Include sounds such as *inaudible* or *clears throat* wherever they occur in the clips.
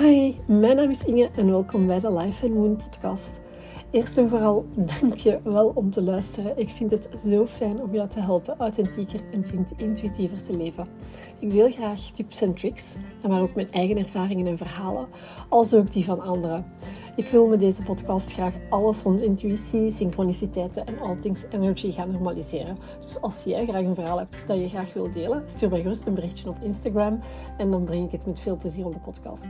Hi, mijn naam is Inge en welkom bij de Life and Moon podcast. Eerst en vooral dank je wel om te luisteren. Ik vind het zo fijn om jou te helpen authentieker en intuïtiever te leven. Ik deel graag tips en tricks, maar ook mijn eigen ervaringen en verhalen, als ook die van anderen. Ik wil met deze podcast graag alles rond intuïtie, synchroniciteiten en all things energy gaan normaliseren. Dus als jij graag een verhaal hebt dat je graag wilt delen, stuur mij gerust een berichtje op Instagram en dan breng ik het met veel plezier op de podcast.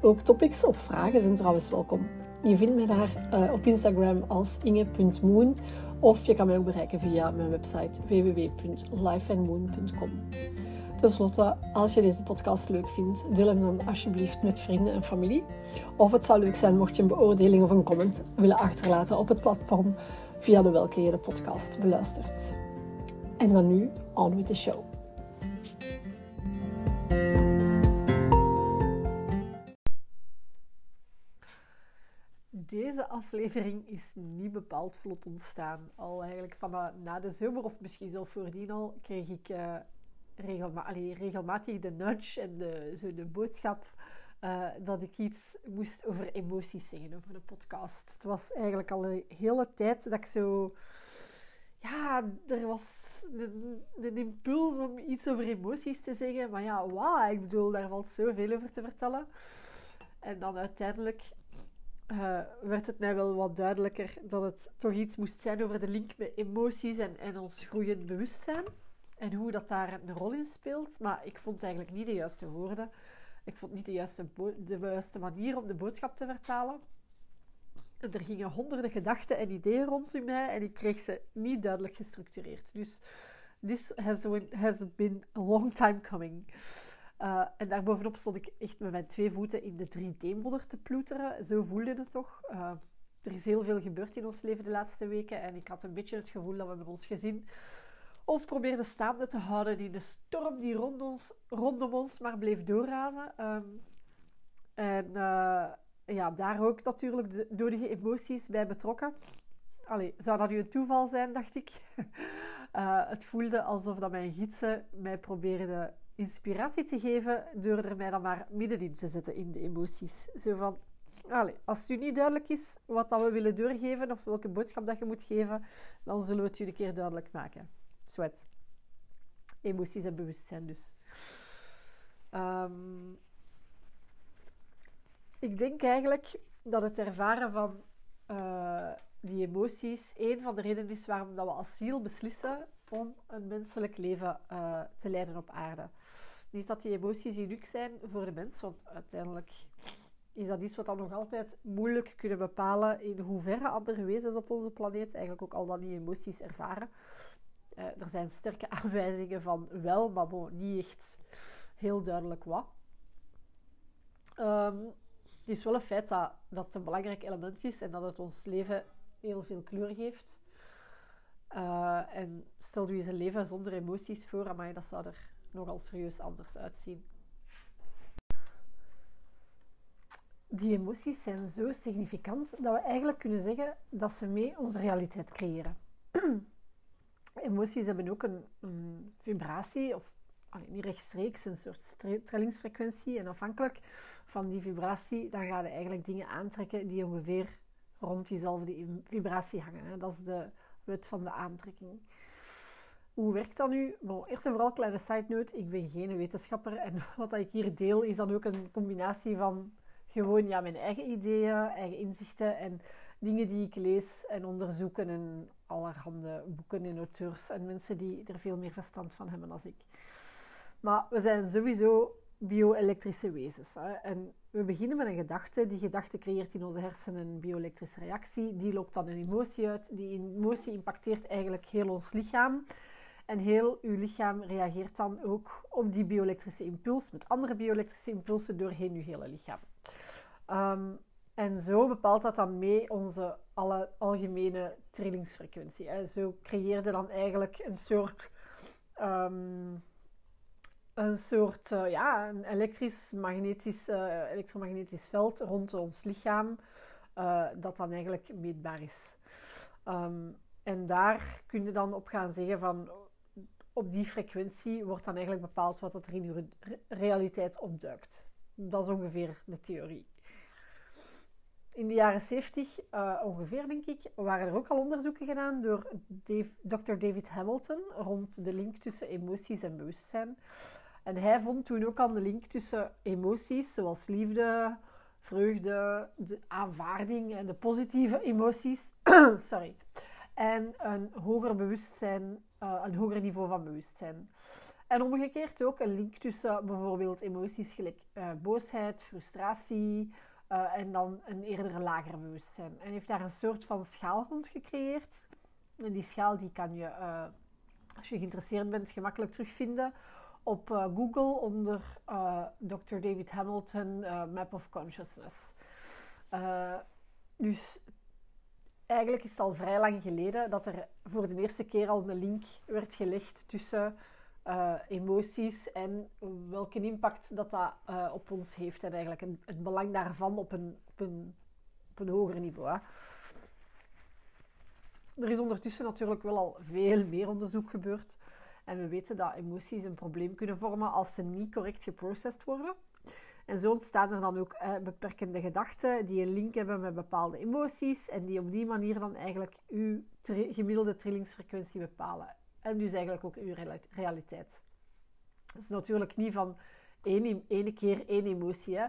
Ook topics of vragen zijn trouwens welkom. Je vindt mij daar uh, op Instagram als inge.moon of je kan mij ook bereiken via mijn website www.lifeandmoon.com. Ten slotte, als je deze podcast leuk vindt, deel hem dan alsjeblieft met vrienden en familie. Of het zou leuk zijn mocht je een beoordeling of een comment willen achterlaten op het platform via de welke je de podcast beluistert. En dan nu, on with the show. Deze aflevering is niet bepaald vlot ontstaan. Al eigenlijk van na de zomer of misschien zelf voordien al kreeg ik uh, regelmatig de nudge en de, zo de boodschap uh, dat ik iets moest over emoties zeggen, over de podcast. Het was eigenlijk al een hele tijd dat ik zo... Ja, er was een, impuls om iets over emoties te zeggen. Maar ja, wauw, ik bedoel, daar valt zoveel over te vertellen. En dan uiteindelijk uh, werd het mij wel wat duidelijker dat het toch iets moest zijn over de link met emoties en, en ons groeiend bewustzijn en hoe dat daar een rol in speelt. Maar ik vond eigenlijk niet de juiste woorden. Ik vond niet de juiste, de juiste manier om de boodschap te vertalen. En er gingen honderden gedachten en ideeën rondom mij en ik kreeg ze niet duidelijk gestructureerd. Dus this has, has been a long time coming. Uh, en daarbovenop stond ik echt met mijn twee voeten in de 3D-modder te ploeteren. Zo voelde het toch. Uh, er is heel veel gebeurd in ons leven de laatste weken en ik had een beetje het gevoel dat we met ons gezin ons probeerden staande te houden in de storm die rond ons, rondom ons maar bleef doorrazen. Um, en uh, ja, daar ook natuurlijk de nodige emoties bij betrokken. Allee, zou dat nu een toeval zijn, dacht ik. uh, *laughs* het voelde alsof dat mijn gidsen mij probeerden inspiratie te geven door er mij dan maar middenin te zetten in de emoties. Zo van, allez, als het u niet duidelijk is wat dat we willen doorgeven of welke boodschap dat je moet geven, dan zullen we het u een keer duidelijk maken. Sweat. Emoties en bewustzijn dus. Um, ik denk eigenlijk dat het ervaren van uh, die emoties een van de redenen is waarom dat we als ziel beslissen om een menselijk leven uh, te leiden op aarde. Niet dat die emoties uniek zijn voor de mens, want uiteindelijk is dat iets wat dan nog altijd moeilijk kunnen bepalen in hoeverre andere wezens op onze planeet eigenlijk ook al dan die emoties ervaren. Uh, er zijn sterke *laughs* aanwijzingen van wel, maar niet echt heel duidelijk wat. Um, het is wel een feit dat dat een belangrijk element is en dat het ons leven heel veel kleur geeft. Uh, en stel je eens een leven zonder emoties voor, maar dat zou er nogal serieus anders uitzien. Die emoties zijn zo significant dat we eigenlijk kunnen zeggen dat ze mee onze realiteit creëren. *clears throat* emoties hebben ook een, een vibratie, of niet rechtstreeks, een soort trillingsfrequentie. En afhankelijk van die vibratie, dan ga je eigenlijk dingen aantrekken die ongeveer rond diezelfde vibratie hangen. Hè. Dat is de wet van de aantrekking. Hoe werkt dat nu? Bon, eerst en vooral, kleine side note, ik ben geen wetenschapper. En *laughs* wat ik hier deel, is dan ook een combinatie van gewoon ja, mijn eigen ideeën, eigen inzichten en dingen die ik lees en onderzoeken en allerhande boeken en auteurs en mensen die er veel meer verstand van hebben dan ik. Maar we zijn sowieso bio-elektrische wezens. Hè? En we beginnen met een gedachte. Die gedachte creëert in onze hersenen een bio-elektrische reactie. Die loopt dan een emotie uit. Die emotie impacteert eigenlijk heel ons lichaam. En heel uw lichaam reageert dan ook op die bioelektrische impuls met andere bioelektrische impulsen doorheen uw hele lichaam. Um, en zo bepaalt dat dan mee onze alle algemene trillingsfrequentie. Hè. Zo creëerde dan eigenlijk een soort, um, een soort uh, ja, een elektrisch, magnetisch, uh, elektromagnetisch veld rond ons lichaam, uh, dat dan eigenlijk meetbaar is. Um, en daar kun je dan op gaan zeggen van op die frequentie wordt dan eigenlijk bepaald wat er in uw realiteit opduikt. Dat is ongeveer de theorie. In de jaren 70, uh, ongeveer denk ik, waren er ook al onderzoeken gedaan door Dr. David Hamilton rond de link tussen emoties en bewustzijn. En hij vond toen ook al de link tussen emoties, zoals liefde, vreugde, de aanvaarding en de positieve emoties, *clears throat* sorry, en een hoger bewustzijn, uh, een hoger niveau van bewustzijn. En omgekeerd ook een link tussen bijvoorbeeld emoties gelijk uh, boosheid, frustratie uh, en dan een eerder lager bewustzijn. En heeft daar een soort van schaal rond gecreëerd. En die schaal die kan je, als je geïnteresseerd bent, gemakkelijk terugvinden op uh, Google onder Dr. David Hamilton Map of Consciousness. dus eigenlijk is het al vrij lang geleden dat er voor de eerste keer al een link werd gelegd tussen emoties en welke impact dat, dat op ons heeft en eigenlijk het belang daarvan op een, op een, hoger niveau. Er is ondertussen natuurlijk wel al veel meer onderzoek gebeurd en we weten dat emoties een probleem kunnen vormen als ze niet correct geprocessed worden. En zo ontstaan er dan ook eh, beperkende gedachten die een link hebben met bepaalde emoties en die op die manier dan eigenlijk uw gemiddelde trillingsfrequentie bepalen. En dus eigenlijk ook uw realiteit. Dat is natuurlijk niet van één, ene keer één emotie. Hè.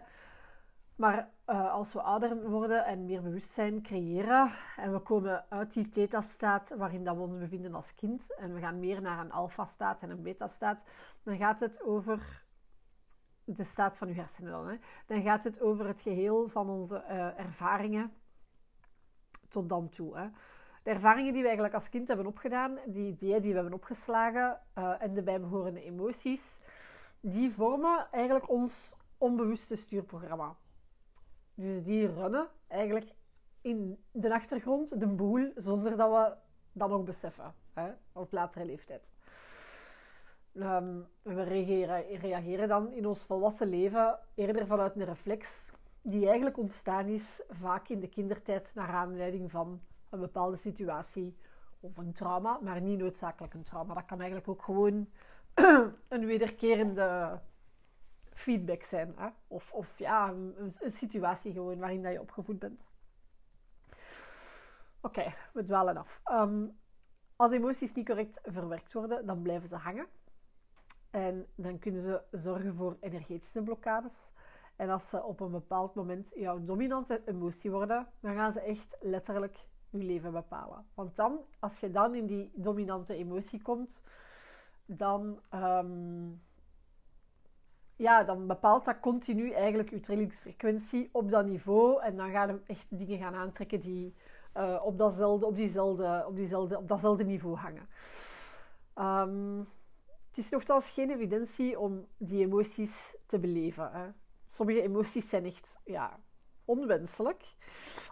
Maar uh, als we ouder worden en meer bewustzijn creëren en we komen uit die theta-staat waarin dat we ons bevinden als kind en we gaan meer naar een alpha-staat en een beta-staat, dan gaat het over de staat van uw hersenen dan. Hè. Dan gaat het over het geheel van onze uh, ervaringen tot dan toe. Hè. De ervaringen die we eigenlijk als kind hebben opgedaan, die ideeën die we hebben opgeslagen uh, en de bijbehorende emoties, die vormen eigenlijk ons onbewuste stuurprogramma. Dus die runnen eigenlijk in de achtergrond de boel zonder dat we dat nog beseffen hè, op latere leeftijd. Ehm, we reageren, reageren dan in ons volwassen leven eerder vanuit een reflex die eigenlijk ontstaan is vaak in de kindertijd naar aanleiding van een bepaalde situatie of een trauma, maar niet noodzakelijk een trauma. Dat kan eigenlijk ook gewoon *clears throat* een wederkerende feedback zijn. Hè? Of, of ja, een, situatie gewoon waarin dat je opgevoed bent. Oké, we dwalen af. Ehm, als emoties niet correct verwerkt worden, dan blijven ze hangen. En dan kunnen ze zorgen voor energetische blokkades. En als ze op een bepaald moment jouw dominante emotie worden, dan gaan ze echt letterlijk je leven bepalen. Want dan, als je dan in die dominante emotie komt, dan ehm, ja, dan bepaalt dat continu eigenlijk je trillingsfrequentie op dat niveau. En dan gaan we echt dingen gaan aantrekken die uh, op, datzelfde, op, diezelfde, op, diezelfde, op datzelfde niveau hangen. Um, het is nogthans geen evidentie om die emoties te beleven. Hè. Sommige emoties zijn echt ja, onwenselijk,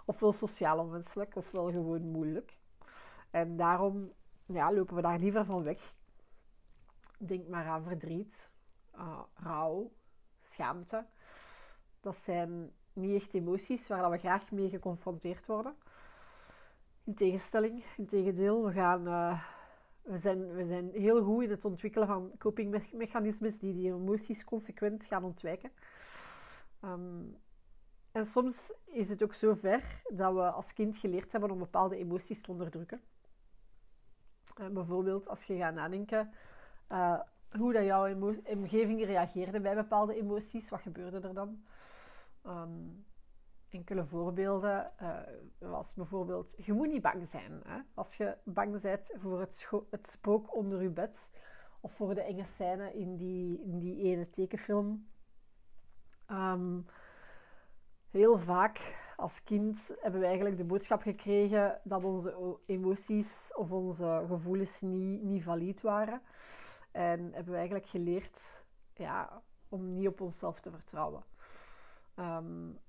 ofwel sociaal onwenselijk, ofwel gewoon moeilijk. En daarom ja, lopen we daar liever van weg. Denk maar aan verdriet, uh, rouw, schaamte. Dat zijn niet echt emoties waar we graag mee geconfronteerd worden. In tegenstelling, in we, gaan, uh, we, zijn, we zijn heel goed in het ontwikkelen van copingmechanismes die die emoties consequent gaan ontwijken. Um, en soms is het ook zo ver dat we als kind geleerd hebben om bepaalde emoties te onderdrukken. Uh, bijvoorbeeld als je gaat nadenken, uh, hoe dat jouw omgeving reageerde bij bepaalde emoties. Wat gebeurde er dan? Ehm, enkele voorbeelden uh, was bijvoorbeeld, je moet niet bang zijn. Hè? Als je bang bent voor het, het, spook onder je bed of voor de enge scène in die, die ene tekenfilm. Um, heel vaak als kind hebben we eigenlijk de boodschap gekregen dat onze emoties of onze gevoelens niet, niet valide waren. En hebben we eigenlijk geleerd ja, om niet op onszelf te vertrouwen. Um,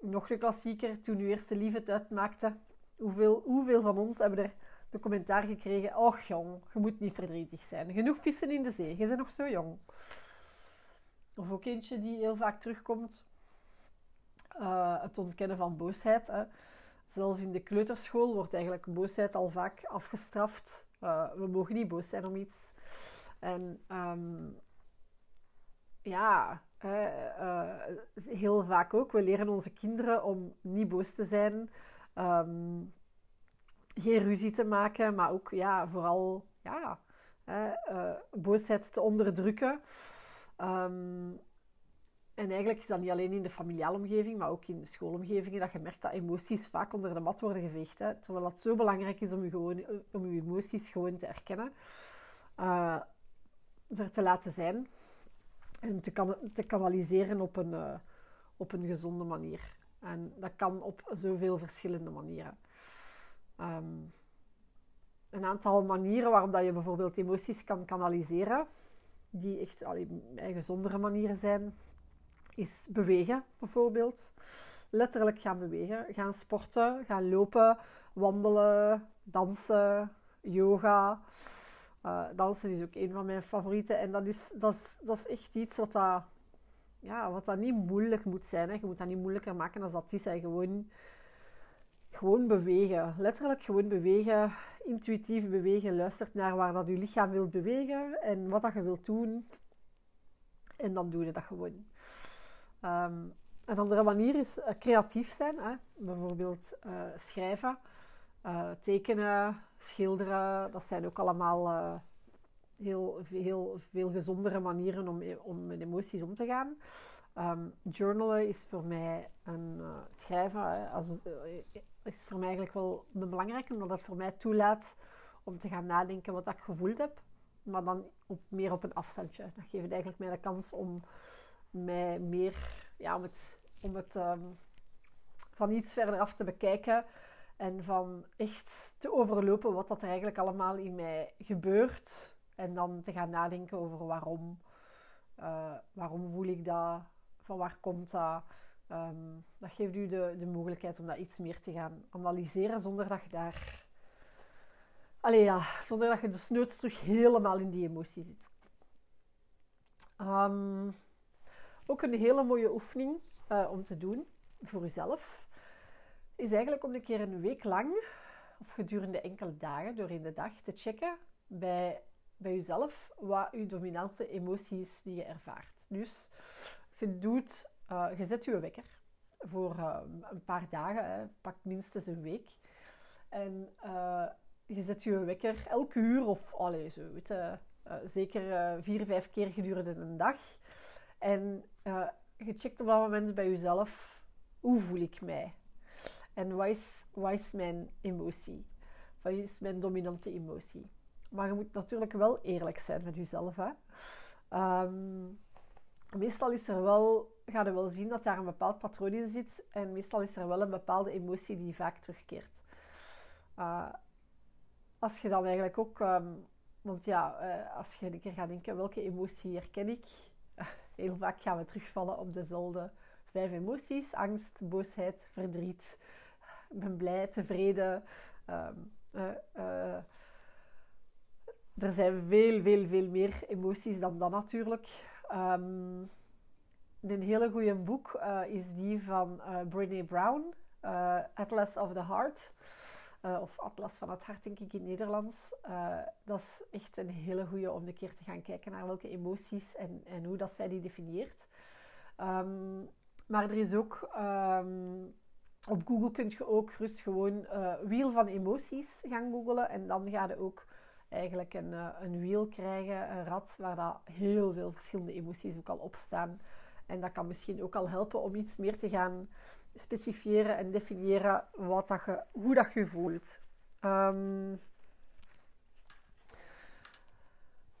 nog een klassieker, toen uw eerste lief het uitmaakte. Hoeveel, hoeveel van ons hebben er de commentaar gekregen: Och jong, je moet niet verdrietig zijn. Genoeg vissen in de zee, je bent nog zo jong. Of ook eentje die heel vaak terugkomt: uh, het ontkennen van boosheid. Hè. Zelfs in de kleuterschool wordt eigenlijk boosheid al vaak afgestraft. Uh, we mogen niet boos zijn om iets. En um, ja, uh, heel vaak ook. We leren onze kinderen om niet boos te zijn, ehm, geen ruzie te maken, maar ook ja, vooral ja, boosheid te onderdrukken. Ehm, en eigenlijk is dat niet alleen in de familiale omgeving, maar ook in de schoolomgevingen, dat je merkt dat emoties vaak onder de mat worden geveegd. Hè? Terwijl het zo belangrijk is om je, gewoon, om je emoties gewoon te erkennen. Uh, er te laten zijn. En te, kan, te kanaliseren op een, uh, op een gezonde manier. En dat kan op zoveel verschillende manieren. Um, een aantal manieren waarop dat je bijvoorbeeld emoties kan kanaliseren, die echt allee, gezondere manieren zijn, is bewegen bijvoorbeeld. Letterlijk gaan bewegen, gaan sporten, gaan lopen, wandelen, dansen, yoga. Uh, dansen is ook een van mijn favorieten. En dat is, dat is, dat is echt iets wat dat, ja, wat dat niet moeilijk moet zijn. Hè. Je moet dat niet moeilijker maken dan dat is. Hè. Gewoon, gewoon bewegen. Letterlijk gewoon bewegen. Intuïtief bewegen. Luistert naar waar dat je lichaam wil bewegen. En wat dat je wilt doen. En dan doe je dat gewoon. Um, een andere manier is uh, creatief zijn. Hè. Bijvoorbeeld uh, schrijven, uh, tekenen, schilderen. Dat zijn ook allemaal heel, heel veel gezondere manieren om, om met emoties om te gaan. Um, journalen is voor mij een schrijven. Als, is voor mij eigenlijk wel belangrijk, omdat dat voor mij toelaat om te gaan nadenken wat ik gevoeld heb. Maar dan op, meer op een afstandje. Dat geeft eigenlijk mij de kans om mij meer ja, om het, om het ehm, van iets verder af te bekijken en van echt te overlopen wat dat er eigenlijk allemaal in mij gebeurt. En dan te gaan nadenken over waarom. Uh, waarom voel ik dat? Van waar komt dat? Um, dat geeft u de, de mogelijkheid om dat iets meer te gaan analyseren zonder dat je daar. Allee ja, zonder dat je de snoots terug helemaal in die emotie zit. Um, ook een hele mooie oefening uh, om te doen voor jezelf is eigenlijk om een keer een week lang of gedurende enkele dagen door in de dag te checken bij, bij jezelf wat je dominante emoties die je ervaart. Dus je, doet, uh, je zet je wekker voor uh, een paar dagen, pak minstens een week. En je zet je wekker elke uur of allez, zo, weet zeker vier, vijf keer gedurende een dag. En uh, je checkt op dat moment bij jezelf, hoe voel ik mij? En wat is, mijn emotie? Wat is mijn dominante emotie? Maar je moet natuurlijk wel eerlijk zijn met jezelf. Hè? Um, meestal is er wel, ga je wel zien dat daar een bepaald patroon in zit. En meestal is er wel een bepaalde emotie die vaak terugkeert. Uh, als je dan eigenlijk ook... Um, want ja, uh, als je een keer gaat denken, welke emotie herken ik? *laughs* Heel vaak gaan we terugvallen op dezelfde vijf emoties: angst, boosheid, verdriet. Ik ben blij, tevreden. Um, uh, uh, er zijn veel, veel, veel meer emoties dan dat natuurlijk. Um, een hele goede boek uh, is die van Brené Brown, Atlas of the Heart. Uh, of Atlas van het Hart, denk ik in Nederlands. Uh, dat is echt een hele goede om een keer te gaan kijken naar welke emoties en, en hoe dat zij die definieert. Um, maar er is ook... Um, op Google kun je ook rust gewoon uh, wiel van emoties gaan googlen. En dan ga je ook eigenlijk een, een wiel krijgen, een rad, waar dat heel veel verschillende emoties ook al op staan. En dat kan misschien ook al helpen om iets meer te gaan specifieren en definiëren wat dat hoe dat je voelt. Um,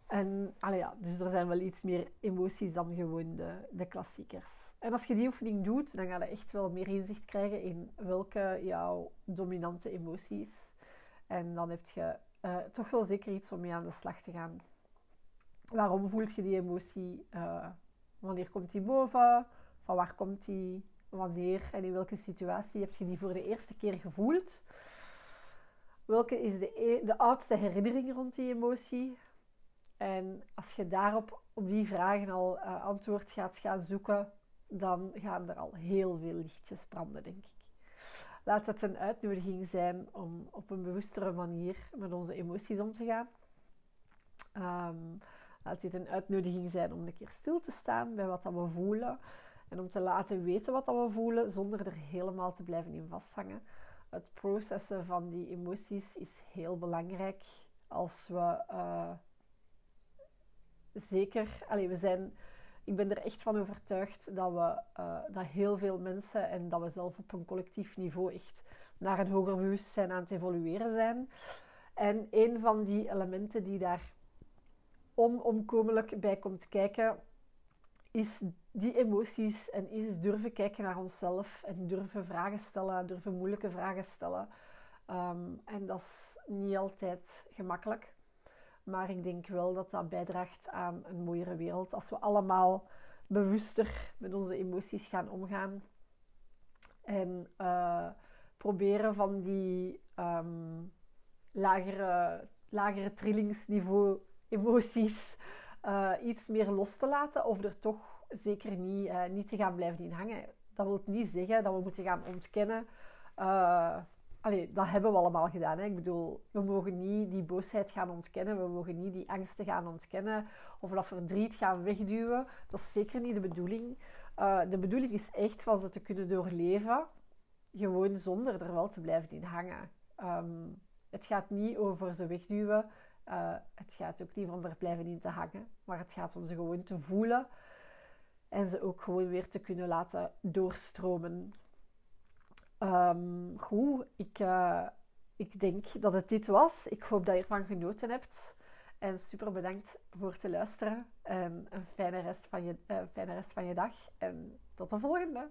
en ja, dus er zijn wel iets meer emoties dan gewoon de, de klassiekers. En als je die oefening doet, dan ga je echt wel meer inzicht krijgen in welke jouw dominante emotie is. En dan heb je uh, toch wel zeker iets om mee aan de slag te gaan. Waarom voelt je die emotie? Uh, wanneer komt die boven? Van waar komt die? Wanneer en in welke situatie heb je die voor de eerste keer gevoeld? Welke is de, e-, de oudste herinnering rond die emotie? En als je daarop op die vragen al uh, antwoord gaat gaan zoeken, dan gaan er al heel veel lichtjes branden, denk ik. Laat het een uitnodiging zijn om op een bewustere manier met onze emoties om te gaan. Um, Laat dit een uitnodiging zijn om een keer stil te staan bij wat we voelen. En om te laten weten wat we voelen, zonder er helemaal te blijven in vasthangen. Het processen van die emoties is heel belangrijk. Als we uh, zeker, we zijn, ik ben er echt van overtuigd dat we, uh, dat heel veel mensen en dat we zelf op een collectief niveau echt naar een hoger bewustzijn aan het evolueren zijn. En een van die elementen die daar onomkomelijk bij komt kijken, is die emoties en is durven kijken naar onszelf en durven vragen stellen, durven moeilijke vragen stellen. Ehm, en dat is niet altijd gemakkelijk. Maar ik denk wel dat dat bijdraagt aan een mooiere wereld. Als we allemaal bewuster met onze emoties gaan omgaan. En uh, proberen van die um, lagere, lagere trillingsniveau emoties uh, iets meer los te laten. Of er toch zeker niet, uh, niet te gaan blijven in hangen. Dat wil niet zeggen dat we moeten gaan ontkennen. Uh, allee, dat hebben we allemaal gedaan. Hè. Ik bedoel, we mogen niet die boosheid gaan ontkennen. We mogen niet die angsten gaan ontkennen. Of dat verdriet gaan wegduwen. Dat is zeker niet de bedoeling. de bedoeling is echt van ze te kunnen doorleven. Gewoon zonder er wel te blijven in hangen. Um, het gaat niet over ze wegduwen. Het gaat ook niet om er blijven in te hangen. Maar het gaat om ze gewoon te voelen. En ze ook gewoon weer te kunnen laten doorstromen. Um, goed, ik, uh, ik denk dat het dit was. Ik hoop dat je ervan genoten hebt. En super bedankt voor het luisteren. En een fijne rest van je, uh, fijne rest van je dag. En tot de volgende.